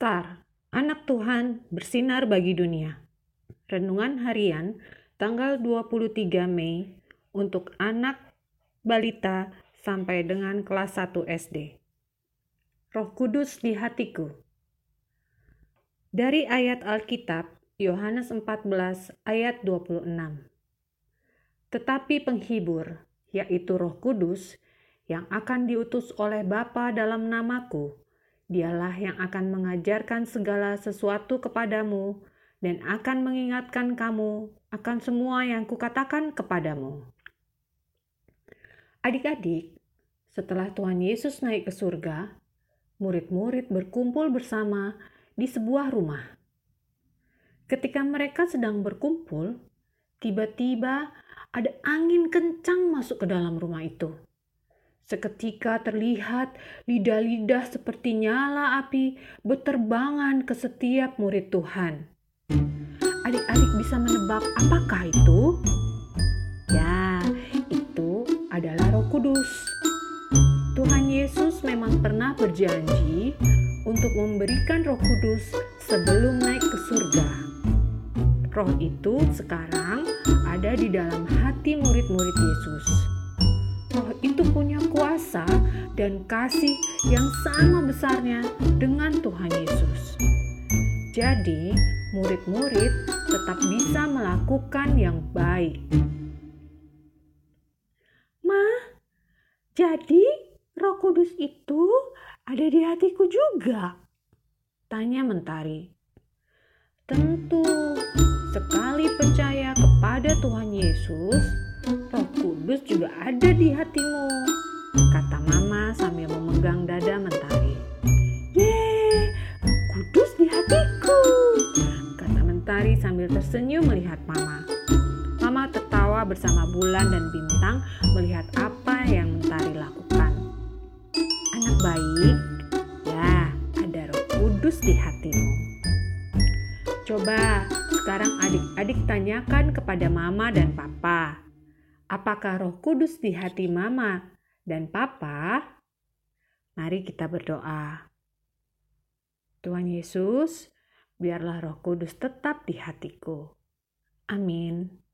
Star, anak Tuhan bersinar bagi dunia. Renungan harian tanggal 23 Mei untuk anak balita sampai dengan kelas 1 SD. Roh Kudus di hatiku. Dari ayat Alkitab Yohanes 14 ayat 26. Tetapi penghibur, yaitu Roh Kudus, yang akan diutus oleh Bapa dalam namaku, Dialah yang akan mengajarkan segala sesuatu kepadamu dan akan mengingatkan kamu akan semua yang kukatakan kepadamu. Adik-adik, setelah Tuhan Yesus naik ke surga, murid-murid berkumpul bersama di sebuah rumah. Ketika mereka sedang berkumpul, tiba-tiba ada angin kencang masuk ke dalam rumah itu. Seketika terlihat lidah-lidah seperti nyala api berterbangan ke setiap murid Tuhan. Adik-adik bisa menebak apakah itu? Ya, itu adalah Roh Kudus. Tuhan Yesus memang pernah berjanji untuk memberikan Roh Kudus sebelum naik ke surga. Roh itu sekarang ada di dalam hati murid-murid Yesus. Roh itu punya kuasa dan kasih yang sama besarnya dengan Tuhan Yesus. Jadi, murid-murid tetap bisa melakukan yang baik. Ma, jadi Roh Kudus itu ada di hatiku juga? Tanya Mentari. Tentu, sekali percaya kepada Tuhan Yesus, Roh Kudus juga ada di hatimu, kata Mama sambil memegang dada Mentari. Ye, Roh Kudus di hatiku, kata Mentari sambil tersenyum melihat Mama. Mama tertawa bersama bulan dan bintang melihat apa yang Mentari lakukan. Anak baik, ya ada Roh Kudus di hatimu. Coba sekarang adik-adik tanyakan kepada mama dan papa apakah Roh Kudus di hati Mama dan Papa? Mari kita berdoa. Tuhan Yesus, biarlah Roh Kudus tetap di hatiku. Amin.